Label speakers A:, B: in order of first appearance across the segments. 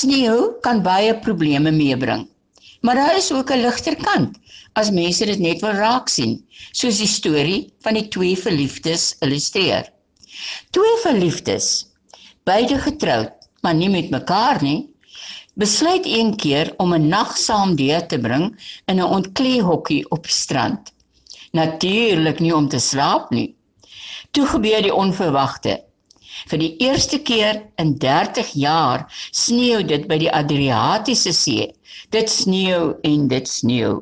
A: Sneeu kan baie probleme meebring. Maar daar is ook 'n ligter kant as mense dit net wil raak sien, soos die storie van die twee verliefdes illustreer. Twee verliefdes, beide getroud, maar nie met mekaar nie, besluit een keer om 'n nag saam deur te bring in 'n ontkleehokkie op strand. Natuurlik nie om te slaap nie. Toe gebeur die onverwagte. Vir die eerste keer in 30 jaar sneeu dit by die Adriatiese See. Dit sneeu en dit sneeu.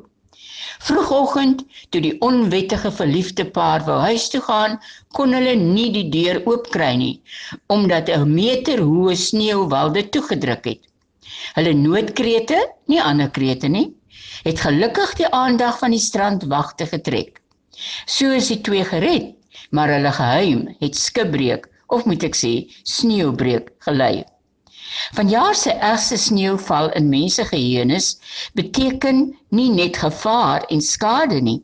A: Vroegoggend, toe die onwettige verliefde paar wou huis toe gaan, kon hulle nie die deur oopkry nie, omdat 'n meter hoë sneeuwwal dit toegedruk het. Hulle noodkrete, nie ander krete nie, het gelukkig die aandag van die strandwagte getrek. So is die twee gered, maar hulle geheim het skibreek of moet ek sê sneeubreek gelei. Vanjaar se ergste sneeuval in mense geheuenis beteken nie net gevaar en skade nie.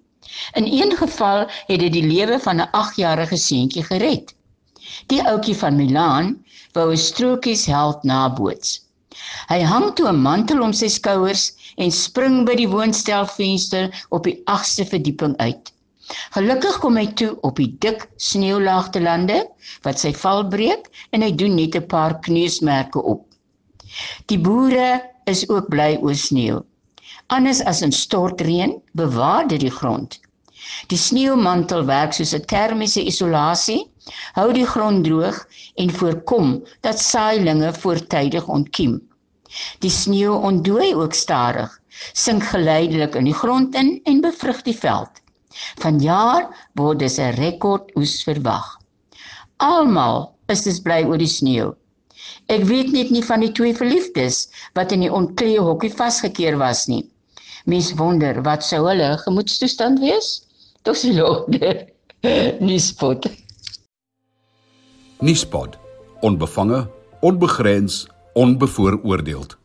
A: In een geval het dit die lewe van 'n 8-jarige seentjie gered. Die ouetjie van Milaan wou 'n strokies held naboots. Hy hang toe 'n mantel om sy skouers en spring by die woonstelvenster op die 8ste verdieping uit. Gelukkig kom hy toe op die dik sneeulaagte lande wat sy val breek en hy doen net 'n paar kneusmerke op. Die boere is ook bly oor sneeu. Anders as in stortreën bewaar dit die grond. Die sneeumantel werk soos 'n termiese isolasie, hou die grond droog en voorkom dat saailinge voortydig ontkiem. Die sneeu ontdooi ook stadig, sink geleidelik in die grond in en bevrug die veld. Vanjaar word dus 'n rekord oes verwag. Almal is dus bly oor die sneeu. Ek weet net nie van die twee verliefdes wat in die ontklee hokkie vasgekeer was nie. Mens wonder wat sou hulle gemoedstoestand wees? Tot sy lode. Nispot.
B: Nispot. Onbevange, onbegrens, onbevooroordeeld.